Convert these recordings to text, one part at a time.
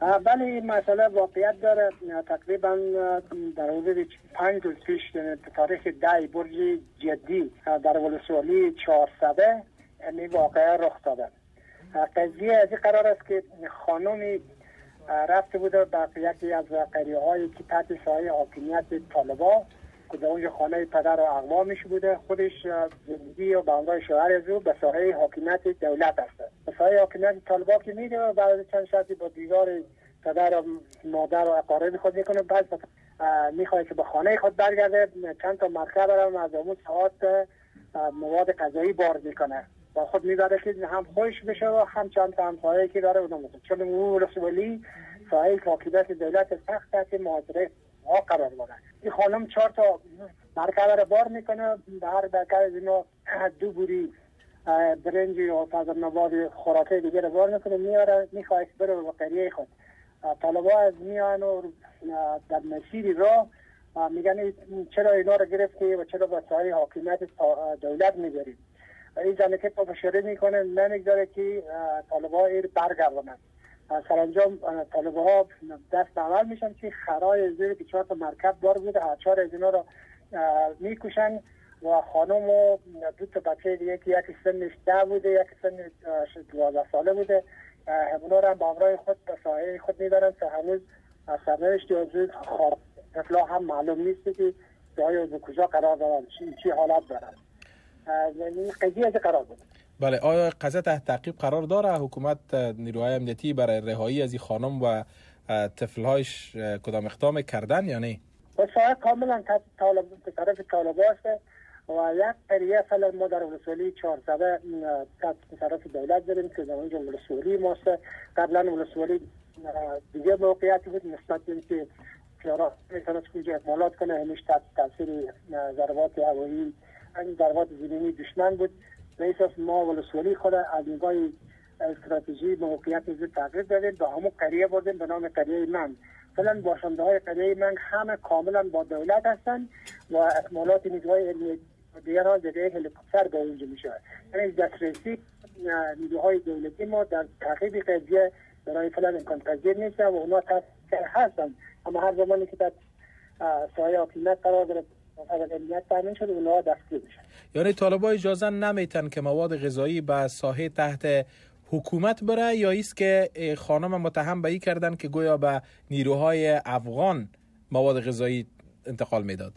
بله این مسئله واقعیت داره تقریبا در حدود پنج روز پیش تاریخ ده برج جدی در ولسوالی 400 این واقعه رخ داده. قضیه از قرار است که خانمی رفته بوده به یکی از قریه هایی که تحت سایه حاکمیت طالبا که در اونجا خانه پدر و اقوامش بوده خودش زندگی و به شوهر از او به سایه حاکمیت دولت است. به سایه حاکمیت طالبا که میده و بعد چند شرطی با دیگار پدر و مادر و اقارب خود می‌کنه بعد می‌خواد که به خانه خود برگرده چند تا مرکب هم از اون ساعت مواد غذایی بار می‌کنه. با خود می‌بره که هم خوش بشه و هم چند تا همسایه که داره اونم چون اون رسولی سایه حاکمیت دولت سخت که محاضره ها قرار باره این خانم چهار تا مرکبه رو بار می‌کنه به هر برکه از اینا دو بوری برنج و فضل نباد خوراکه دیگه رو بار می‌کنه میاره می‌خواه بره به قریه خود. طالبا از میان و در مسیر را میگن چرا اینا رو گرفتی و چرا با سایه حاکمیت دولت می‌برید این زنه که پافشاری می‌کنه نمی‌گذاره که طالبا ایر برگردانند سرانجام طالبه ها دست عمل میشن که خرای زیر که چهار تا مرکب دار بوده هر چهار از اینا رو می‌کشن و خانم و دو تا بچه دیگه که یکی سنش ده بوده یکی سن دوازده ساله بوده. همونا رو هم با امرای خود به ساحه خود می‌برن که هنوز سرنوشت از خواب اطلاع هم معلوم نیست که جای به کجا قرار دارن چی, چی حالت دارن. یعنی قضیه از قرار بود. بله آیا قضیه تحت تعقیب قرار داره؟ حکومت نیروهای امنیتی برای رهایی از این خانم و طفلهایش کدام اقدام کردن یا نه؟ بسیار کاملا طالب طرف طالب است. و یک قریه فعلا ما در ولسوالی 400 طرف دولت داریم که در اونجا ولسوالی ماست. قبلا ولسوالی دیگه موقعیتی بود. نسبت به اینکه پیارا می‌تونست که اکمالات کنه همیش تحت تاثیر ضربات هوایی ضربات زمینی دشمن بود. به ما ولسوالی خود از نگاه استراتژی موقعیت زیر تغییر دادیم. به همون قریه بردیم به نام قریه من فعلا باشنده های قریه من همه کاملا با دولت هستند و اکمالات نیروهای علمی دیگر ها زده هلیکوپتر به اونجا میشه یعنی دسترسی نیروهای دولتی ما در تعقیب قضیه برای فعلا امکان پذیر نیست و اونا تاثیر هستن اما هر زمانی که در سایه حاکمیت قرار داره یعنی طالبا اجازه نمیتن که مواد غذایی به ساحه تحت حکومت بره یا است که خانم متهم به ای کردن که گویا به نیروهای افغان مواد غذایی انتقال می‌داد؟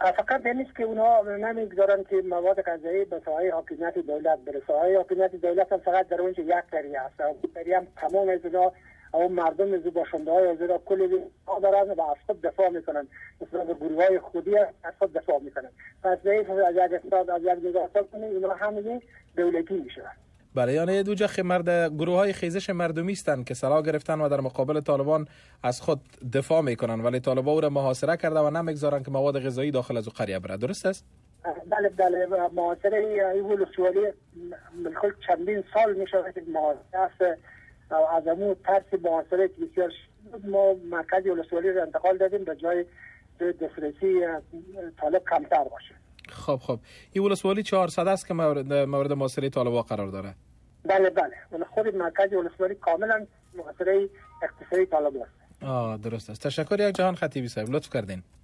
فقط نیست که اونها نمی‌گذارن که مواد غذایی به ساحه حاکمیت دولت بره. ساحه حاکمیت دولت هم فقط در اونجا یک قریه هست. قریه هم تمام از اونها اون مردم از باشنده های از کلی دارن و از خود دفاع می‌کنن. مثلا به گروه های خودی از خود دفاع می‌کنن. پس به از یک استاد از یک نگاه کنید اینا همه دولتی میشن. بله یعنی دو جخ مرد گروه های خیزش مردمی هستند که سلاح گرفتن و در مقابل طالبان از خود دفاع می‌کنن ولی طالبان او را محاصره کرده و نمی‌گذارن که مواد غذایی داخل از قریه بره. درست است؟ بله بله محاصره ایول سوالی بالکل چندین سال میشه که محاصره از امو ترس محاصره که بسیار ما مرکز ولسوالی رو انتقال دادیم به جای دسترسی طالب کمتر باشه. خب خب. این ولسوالی 400 است که مورد مورد محاصره طالبا قرار داره. بله بله. خود مرکز ولسوالی کاملا محاصره اقتصادی طالب است. آه درست است. تشکر یک جهان خطیبی صاحب. لطف کردین.